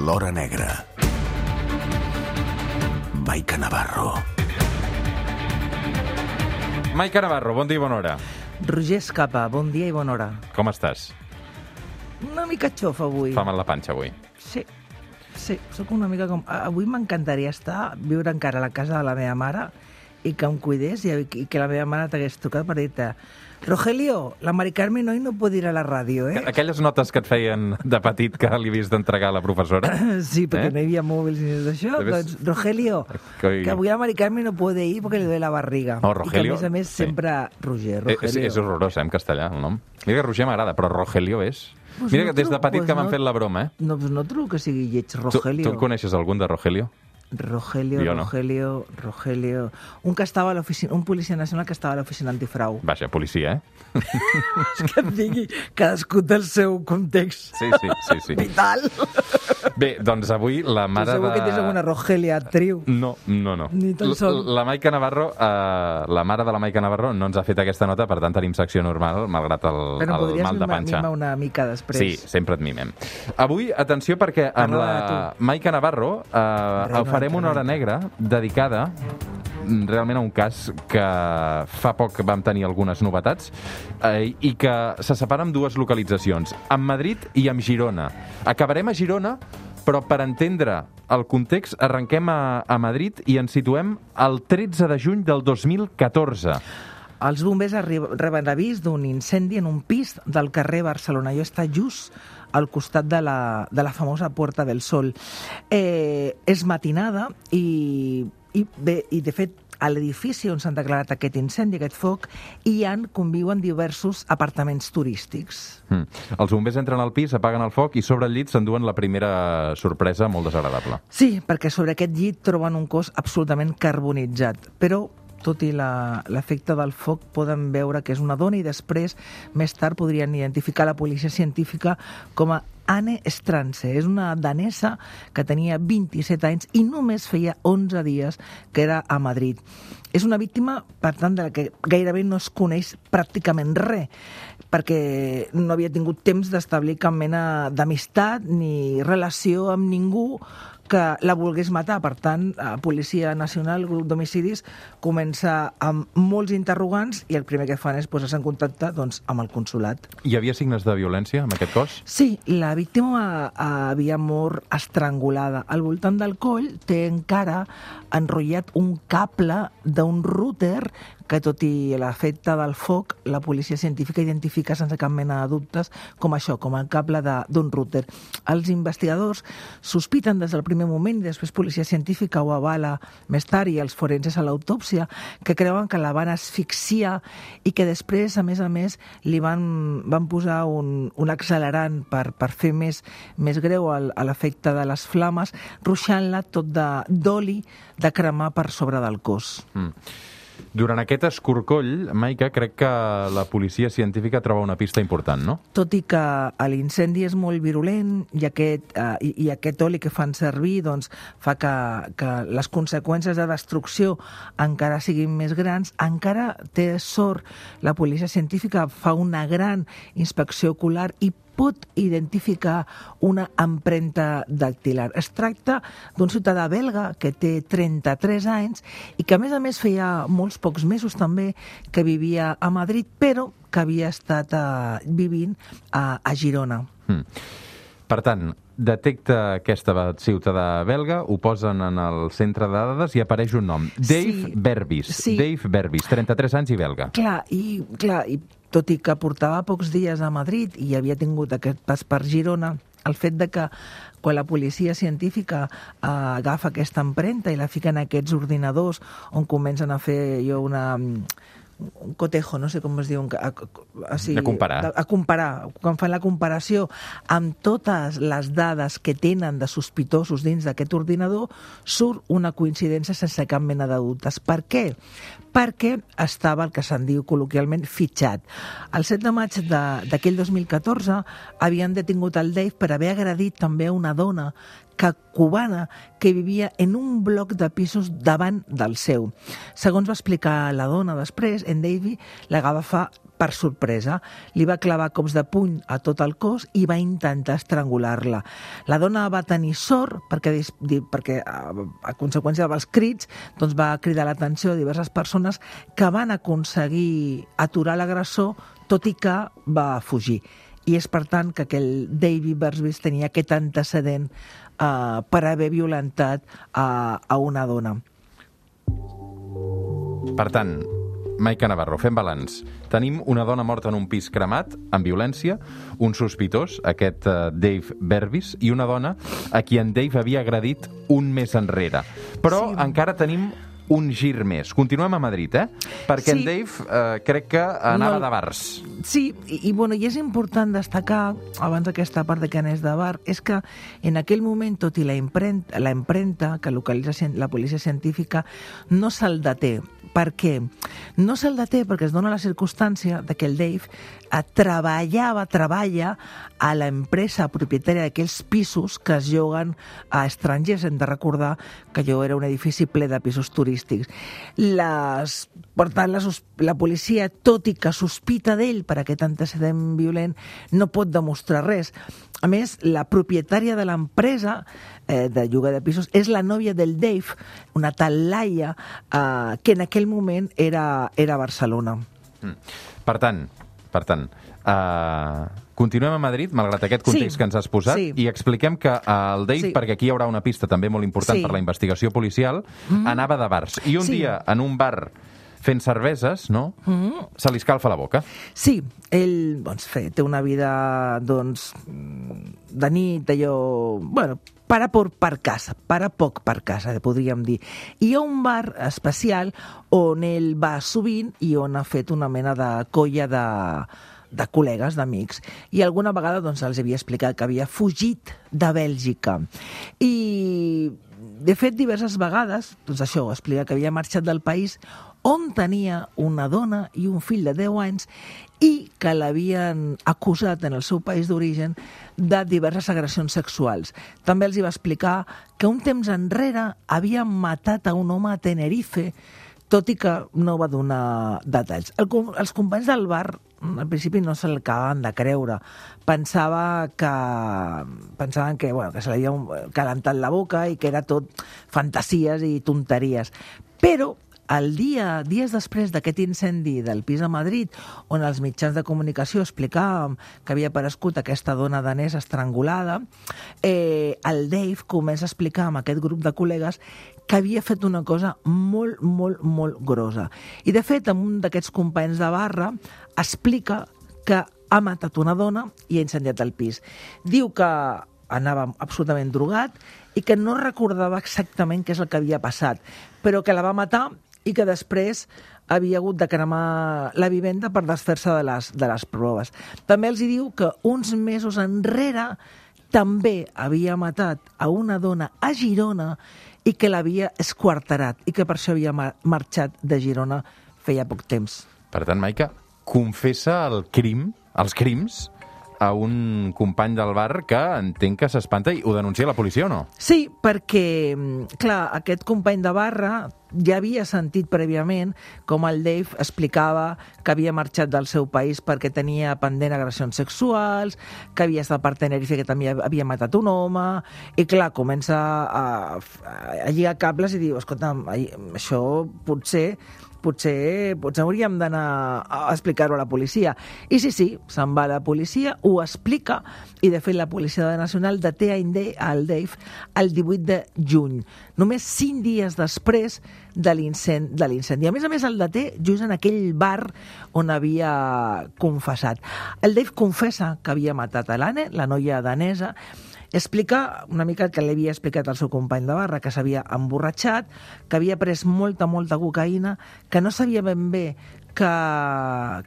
l'Hora Negra. Maica Navarro. Maica Navarro, bon dia i bona hora. Roger Escapa, bon dia i bona hora. Com estàs? Una mica xofa avui. Fa mal la panxa avui. Sí, sí, sóc una mica com... Avui m'encantaria estar, viure encara a la casa de la meva mare i que em cuidés i, i que la meva mare t'hagués trucat per dir-te Rogelio, la Mari Carmen hoy no puede ir a la ràdio, eh? Aquelles notes que et feien de petit que li havies d'entregar a la professora? Sí, perquè Eh? no hi havia mòbils ni d'això. Doncs, Rogelio, Que- que avui la Mari Carmen no puede ir porque le duele la barriga. No, I que, Rogelio, a més a més, sí. sempre... Roger, Eh, És, Rogelio. és horrorós, eh, en castellà, el nom. Mira que Roger m'agrada, però Rogelio és... Pues Mira no que des de petit pues que m'han no- fet la broma, eh? No, doncs no trobo que sigui lleig, Tu, Rogelio. tu en coneixes algun de Rogelio? Rogelio, Jo no. Rogelio, Rogelio... Un que estava a l'oficina, un policia nacional que estava a l'oficina antifrau. Vaja, policia, eh? És que et digui, cadascú té el seu context Sí, sí, sí. sí. vital. Bé, doncs avui la Tu mare segur de... que tens alguna Rogelia actriu. No, no, no. Ni tan L- sols. La Maica Navarro, eh, la mare de la Maica Navarro no ens ha fet aquesta nota, per tant tenim secció normal, malgrat el, Però el mal de panxa. mimar una mica després. Sí, sempre et mimem. Avui, atenció, perquè amb Parla la de Maica Navarro eh, Reina farem una hora negra dedicada mm, realment a un cas que fa poc vam tenir algunes novetats eh, i que se separa en dues localitzacions, amb Madrid i amb Girona. Acabarem a Girona, però per entendre el context arrenquem a, a Madrid i ens situem el 13 de juny del 2014. Els bombers reben avís d'un incendi en un pis del carrer Barcelona. Jo està just al costat de la, de la famosa Puerta del Sol. Eh, és matinada i, i, bé, i de fet, a l'edifici on s'han declarat aquest incendi, aquest foc, hi han, conviuen diversos apartaments turístics. Mm. Els bombers entren al pis, apaguen el foc i sobre el llit s'enduen la primera sorpresa molt desagradable. Sí, perquè sobre aquest llit troben un cos absolutament carbonitzat, però tot i l'efecte del foc poden veure que és una dona i després, més tard, podrien identificar la policia científica com a Anne Stranse. És una danesa que tenia 27 anys i només feia 11 dies que era a Madrid. És una víctima, per tant, de la que gairebé no es coneix pràcticament res, perquè no havia tingut temps d'establir cap mena d'amistat ni relació amb ningú que la volgués matar. Per tant, la Policia Nacional, grup d'homicidis, comença amb molts interrogants i el primer que fan és posar-se en contacte doncs, amb el consulat. Hi havia signes de violència amb aquest cos? Sí, la víctima eh, havia mort estrangulada. Al voltant del coll té encara enrotllat un cable d'un router que, tot i l'efecte del foc, la policia científica identifica sense cap mena de dubtes com això, com el cable de- d'un router. Els investigadors sospiten des del primer moment, i després policia científica ho avala més tard i els forenses a l'autòpsia, que creuen que la van asfixiar i que després, a més a més, li van, van posar un, un accelerant per, per fer més, més greu a l'efecte de les flames, ruixant-la tot de- d'oli de cremar per sobre del cos. Mm. Durant aquest escorcoll, Maica, crec que la policia científica troba una pista important, no? tot i que l'incendi és molt virulent i aquest, eh, i, i aquest oli que fan servir doncs, fa que, que les conseqüències de destrucció encara siguin més grans, encara té sort la policia científica fa una gran inspecció ocular i pot identificar una empremta dactilar. Es tracta d'un ciutadà belga que té 33 anys i que, a més a més, feia molts pocs mesos també que vivia a Madrid, però que havia estat eh, vivint a, a Girona. Mm. Per tant, detecta aquesta ciutadà belga, ho posen en el centre de dades i apareix un nom. Dave Sí. Berbis. Sí. Dave Berbis, 33 anys i belga. Clar, i, clar, i tot i que portava pocs dies a Madrid i havia tingut aquest pas per Girona, el fet de que quan la policia científica eh, agafa aquesta empremta i la fica en aquests ordinadors on comencen a fer jo una un cotejo, no sé com es diu, a, a, A comparar. A, comparar, quan fan la comparació amb totes les dades que tenen de sospitosos dins d'aquest ordinador, surt una coincidència sense cap mena de dubtes. Per què? Perquè estava el que se'n diu col·loquialment fitxat. El 7 de maig d'aquell 2014 havien detingut el Dave per haver agredit també a una dona que cubana que vivia en un bloc de pisos davant del seu. Segons va explicar la dona després, en Davy la va agafar per sorpresa. Li va clavar cops de puny a tot el cos i va intentar estrangular-la. La dona va tenir sort perquè, perquè a, a conseqüència dels crits doncs va cridar l'atenció de diverses persones que van aconseguir aturar l'agressor tot i que va fugir. I és per tant que aquell David Bersbis tenia aquest antecedent eh, per haver violentat a, a una dona. Per tant, Maica Navarro, fem balanç. Tenim una dona morta en un pis cremat, amb violència, un sospitós, aquest uh, Dave Berbis, i una dona a qui en Dave havia agredit un mes enrere. Però Sí. sí. encara tenim un gir més. Continuem a Madrid, eh? Perquè Sí. en Dave eh, crec que anava No. de bars. Sí, i, i, bueno, i és important destacar, abans d'aquesta part de que anés de bar, és que en aquell moment, tot i la impremta, la impremta que localitza la policia científica, no se'l deté. Per què? No se'l deté perquè es dona la circumstància de que el Dave eh, treballava, treballa a l'empresa propietària d'aquells pisos que es lloguen a estrangers. Hem de recordar que allò era un edifici ple de pisos turístics. Les, per tant, la, la policia, tot i que sospita d'ell per aquest antecedent violent, no pot demostrar res. A més, la propietària de l'empresa eh, de lloguer de pisos és la nòvia del Dave, una tal Laia, eh, que en aquell moment era, era a Barcelona. Mm. Per tant, per tant, uh, continuem a Madrid, malgrat aquest context Sí, que ens has posat, sí. i expliquem que el Dave, Sí. perquè aquí hi haurà una pista també molt important Sí. per la investigació policial, anava de bars. I un Sí. dia, en un bar fent cerveses, no? Se li escalfa la boca. Sí, ell doncs, fe, té una vida doncs, mm, de nit, allò... Bueno, para por per casa, para poc per casa, podríem dir. I hi ha un bar especial on ell va sovint i on ha fet una mena de colla de, de col·legues, d'amics, i alguna vegada doncs, els havia explicat que havia fugit de Bèlgica. I, de fet, diverses vegades, doncs això, explica que havia marxat del país on tenia una dona i un fill de 10 anys i que l'havien acusat en el seu país d'origen de diverses agressions sexuals. També els hi va explicar que un temps enrere havia matat a un home a Tenerife tot i que no va donar detalls. El, els companys del bar al principi no se l'acabaven de creure. Pensava que, pensaven que, bueno, que se l'havia calentat la boca i que era tot fantasies i tonteries. Però el dia, dies després d'aquest incendi del pis a Madrid, on els mitjans de comunicació explicàvem que havia aparegut aquesta dona danesa estrangulada, eh, el Dave comença a explicar amb aquest grup de col·legues que havia fet una cosa molt, molt, molt grosa. I, de fet, amb un d'aquests companys de barra explica que ha matat una dona i ha incendiat el pis. Diu que anava absolutament drogat i que no recordava exactament què és el que havia passat, però que la va matar i que després havia hagut de cremar la vivenda per desfer-se de, les, de les proves. També els hi diu que uns mesos enrere també havia matat a una dona a Girona i que l'havia esquarterat i que per això havia mar marxat de Girona feia poc temps. Per tant, Maica, confessa el crim, els crims, a un company del bar que entenc que s'espanta i ho denuncia a la policia o no? Sí, perquè, mm, clar, aquest company de barra ja havia sentit prèviament com el Dave explicava que havia marxat del seu país perquè tenia pendent agressions sexuals, que havia estat per Tenerife, que també havia matat un home, i clar, comença a, a lligar cables i diu, escolta, això potser potser, potser hauríem d'anar a explicar-ho a la policia. I sí, sí, se'n va la policia, ho explica, i de fet la Policia Nacional deté al Dave el 18 de juny, només cinc dies després de l'incendi. A més a més, el deté just en aquell bar on havia confessat. El Dave confessa que havia matat a l'Anne, la noia danesa, explica una mica el que li havia explicat al seu company de barra, que s'havia emborratxat, que havia pres molta, molta cocaïna, que no sabia ben bé que,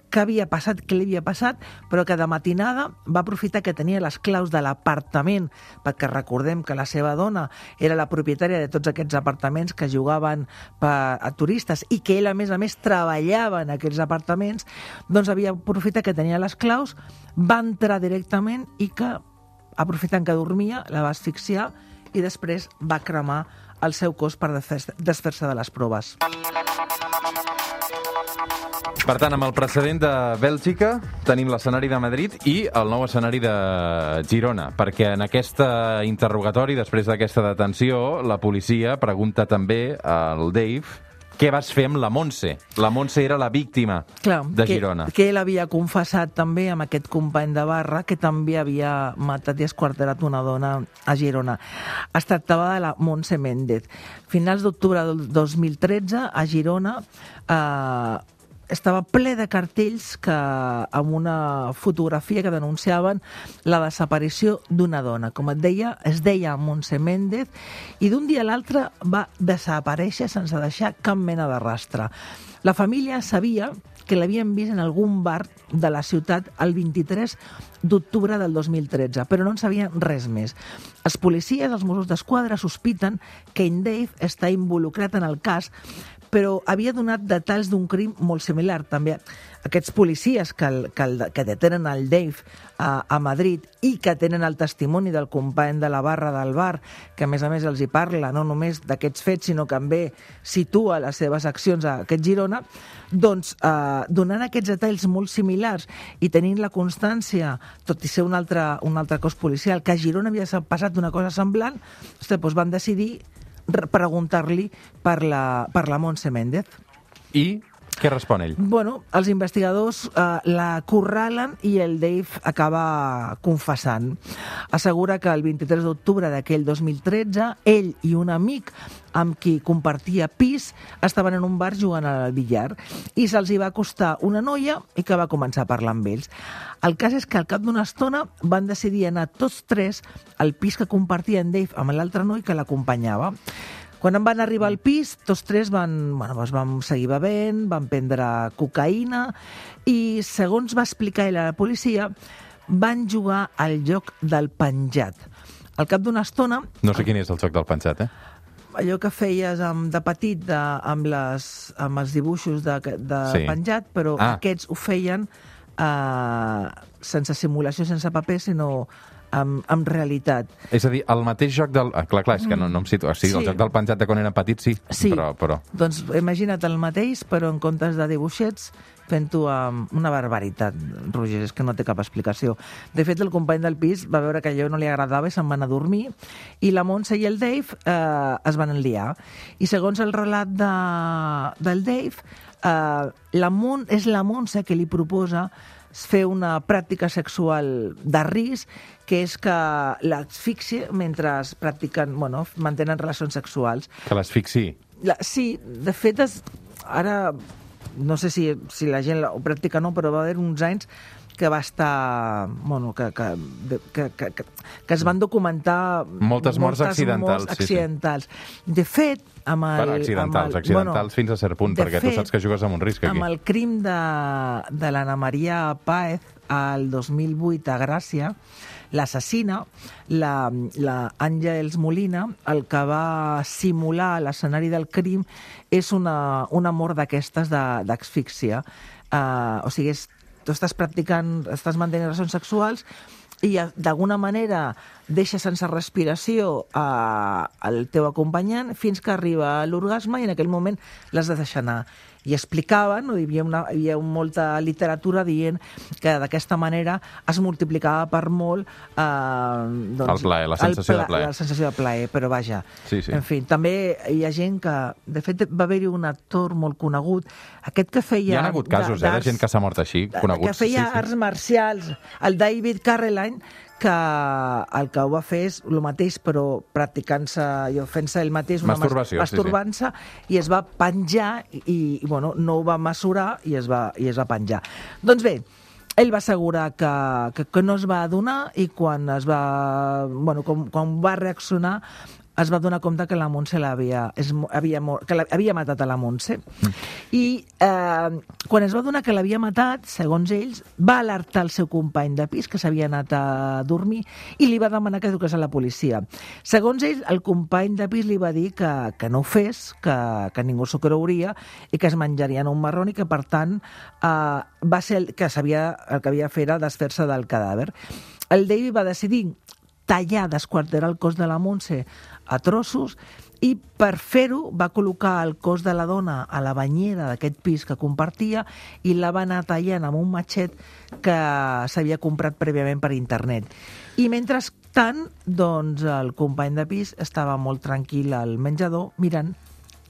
que havia passat, què li havia passat, però que de matinada va aprofitar que tenia les claus de l'apartament, perquè recordem que la seva dona era la propietària de tots aquests apartaments que jugaven per, a turistes i que ell, a més a més, treballava en aquests apartaments, doncs havia aprofitat que tenia les claus, va entrar directament i que aprofitant que dormia, la va asfixiar i després va cremar el seu cos per desfer-se de les proves. Per tant, amb el precedent de Bèlgica, tenim l'escenari de Madrid i el nou escenari de Girona, perquè en aquest interrogatori, després d'aquesta detenció, la policia pregunta també al Dave què vas fer amb la Montse? La Montse era la víctima Clar, de que, Girona. Que ell havia confessat també amb aquest company de barra que també havia matat i esquarterat una dona a Girona. Es tractava de la Montse Méndez. Finals d'octubre del 2013, a Girona, eh, estava ple de cartells que, amb una fotografia que denunciaven la desaparició d'una dona. Com et deia, es deia Montse Méndez i d'un dia a l'altre va desaparèixer sense deixar cap mena de rastre. La família sabia que l'havien vist en algun bar de la ciutat el 23 d'octubre del 2013, però no en sabien res més. Els policies, els Mossos d'Esquadra, sospiten que en Dave està involucrat en el cas però havia donat detalls d'un crim molt similar. També aquests policies que, el, que, el, que detenen el Dave a, a Madrid i que tenen el testimoni del company de la barra del bar, que a més a més els hi parla no només d'aquests fets, sinó que també situa les seves accions a aquest Girona, doncs eh, donant aquests detalls molt similars i tenint la constància, tot i ser un altre, un altre cos policial, que a Girona havia passat una cosa semblant, ostres, doncs van decidir preguntar-li per la, per la Montse Méndez. I què respon ell? Bueno, els investigadors eh, la corralen i el Dave acaba confessant. Assegura que el 23 d'octubre d'aquell 2013, ell i un amic amb qui compartia pis estaven en un bar jugant al billar i se'ls hi va acostar una noia i que va començar a parlar amb ells. El cas és que al cap d'una estona van decidir anar tots tres al pis que compartia en Dave amb l'altre noi que l'acompanyava. Quan em van arribar al pis, tots tres van, bueno, doncs vam seguir bevent, van prendre cocaïna i, segons va explicar ell a la policia, van jugar al joc del penjat. Al cap d'una estona... No sé quin és el joc del penjat, eh? allò que feies amb, de petit de, amb, les, amb els dibuixos de, de Sí. penjat, però Ah. aquests ho feien eh, sense simulació, sense paper, sinó amb, amb realitat. És a dir, el mateix joc del... Ah, clar, clar, és que no, no em situo... O sigui, el Sí. joc del penjat de quan era petit, sí, Sí. però... però... Doncs imagina't el mateix, però en comptes de dibuixets, fent-ho amb una barbaritat, Roger, és que no té cap explicació. De fet, el company del pis va veure que allò no li agradava i se'n van a dormir, i la Montse i el Dave eh, es van enliar. I segons el relat de, del Dave, eh, la Mon és la Montse que li proposa fer una pràctica sexual de risc, que és que l'asfixia mentre es practiquen, bueno, mantenen relacions sexuals. Que l'asfixi. La, sí, de fet, es, ara no sé si, si la gent ho practica o no, però va haver uns anys que va estar... Bueno, que, que, que, que, que, que es van documentar... Moltes morts accidentals, morts sí, sí. accidentals. De fet, amb el... Per accidentals, amb el, accidentals fins a cert punt, perquè tu saps que jugues amb un risc aquí. Amb el crim de, de l'Anna Maria Páez al 2008 a Gràcia, l'assassina, la, la Àngels Molina, el que va simular l'escenari del crim és una, una mort d'aquestes de- d'asfíxia. Uh, o sigui, és, tu estàs practicant, estàs mantenint relacions sexuals i d'alguna manera deixes sense respiració a, al teu acompanyant fins que arriba l'orgasme i en aquell moment l'has de deixar anar. I explicaven, no? hi havia, una, hi havia molta literatura dient que d'aquesta manera es multiplicava per molt eh, doncs, El plaer, la sensació el de plaer. La sensació de plaer, però vaja. Sí, sí. En fi, també hi ha gent que... De fet, va haver-hi un actor molt conegut, aquest que feia... Hi ha hagut casos, eh, de gent que s'ha mort així, coneguts. que feia sí, sí. arts marcials, el David Carradine, que el que ho va fer és el mateix, però practicant-se i fent-se ell mateix una mas- Masturbació, sí, sí. masturbant-se i es va penjar i, i bueno, no ho va mesurar i es va, i es va penjar. Doncs bé, ell va assegurar que, que, que no es va adonar i quan es va, bueno, com, quan va reaccionar es va donar compte que la Montse l'havia havia, que havia matat a la Montse. I eh, quan es va donar que l'havia matat, segons ells, va alertar el seu company de pis, que s'havia anat a dormir, i li va demanar que truqués a la policia. Segons ells, el company de pis li va dir que, que no ho fes, que, que ningú s'ho creuria, i que es menjarien un marrón i que, per tant, eh, va ser el que, sabia, el que havia fer era desfer-se del cadàver. El David va decidir tallar, desquarterar el cos de la Montse a trossos i per fer-ho va col·locar el cos de la dona a la banyera d'aquest pis que compartia i la va anar tallant amb un matxet que s'havia comprat prèviament per internet. I mentrestant, doncs, el company de pis estava molt tranquil al menjador mirant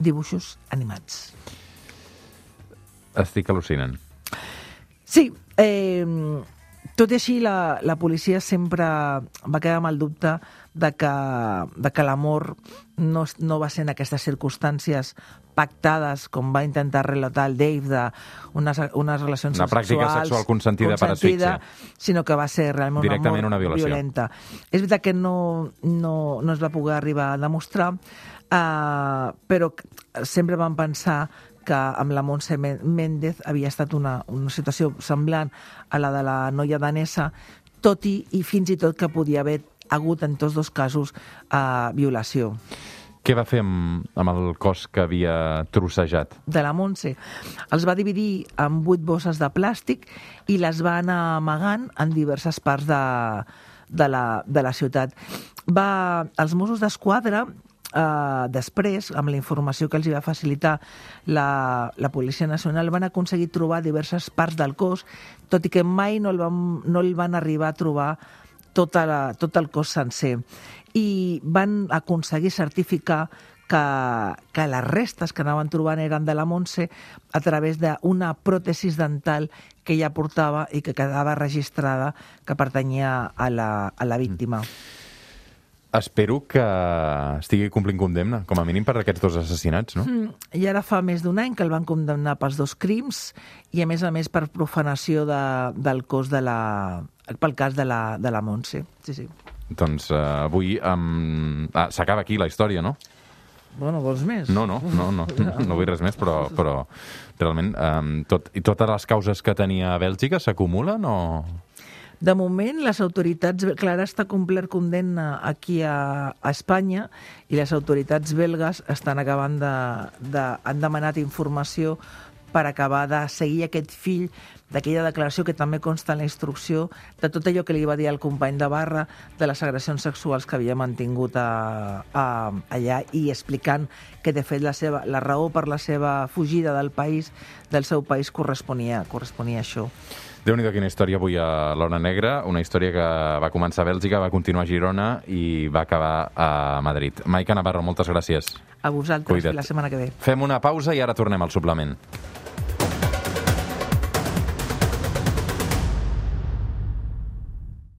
dibuixos animats. Estic al·lucinant. Sí, eh, tot i així, la, la policia sempre va quedar amb el dubte de que, de que l'amor no, no va ser en aquestes circumstàncies pactades, com va intentar relatar el Dave, d'unes unes relacions Una pràctica sexuals sexual consentida per asfíxia. sinó que va ser realment un una amor violació. violenta. És veritat que no, no, no es va poder arribar a demostrar, uh, però sempre van pensar que amb la Montse Méndez havia estat una, una situació semblant a la de la noia danesa, tot i, i fins i tot que podia haver hagut en tots dos casos uh, violació Què va fer amb, amb el cos que havia trossejat? de la Montse. Els va dividir en vuit bosses de plàstic i les va anar amagant en diverses parts de, de, la, de la ciutat. Va, els Mossos d'Esquadra eh, després, amb la informació que els hi va facilitar la, la Policia Nacional, van aconseguir trobar diverses parts del cos, tot i que mai no el van, no el van arribar a trobar tota la, tot el cos sencer. I van aconseguir certificar que, que les restes que anaven trobant eren de la Montse a través d'una pròtesis dental que ella portava i que quedava registrada que pertanyia a la, a la víctima. Espero que estigui complint condemna, com a mínim per aquests dos assassinats, no? Mm, I ara fa més d'un any que el van condemnar pels dos crims i, a més a més, per profanació de, del cos de la... pel cas de la, de la Montse. Sí, sí. Doncs uh, avui um, ah, s'acaba aquí la història, no? Bueno, vols més? No, no, no, no, no vull res més, però, però realment um, tot, i totes les causes que tenia a Bèlgica s'acumulen o...? De moment, les autoritats... Clara està complert condemna aquí a, a Espanya i les autoritats belgues estan acabant de, de... han demanat informació per acabar de seguir aquest fill d'aquella declaració que també consta en la instrucció de tot allò que li va dir al company de barra de les agressions sexuals que havia mantingut a, a, allà i explicant que de fet la, seva, la raó per la seva fugida del país, del seu país, corresponia, corresponia a això. Déu nhi quina història avui a l'Hora Negra, una història que va començar a Bèlgica, va continuar a Girona i va acabar a Madrid. Maica Navarro, moltes gràcies. A vosaltres, Cuida't. la setmana que ve. Fem una pausa i ara tornem al suplement.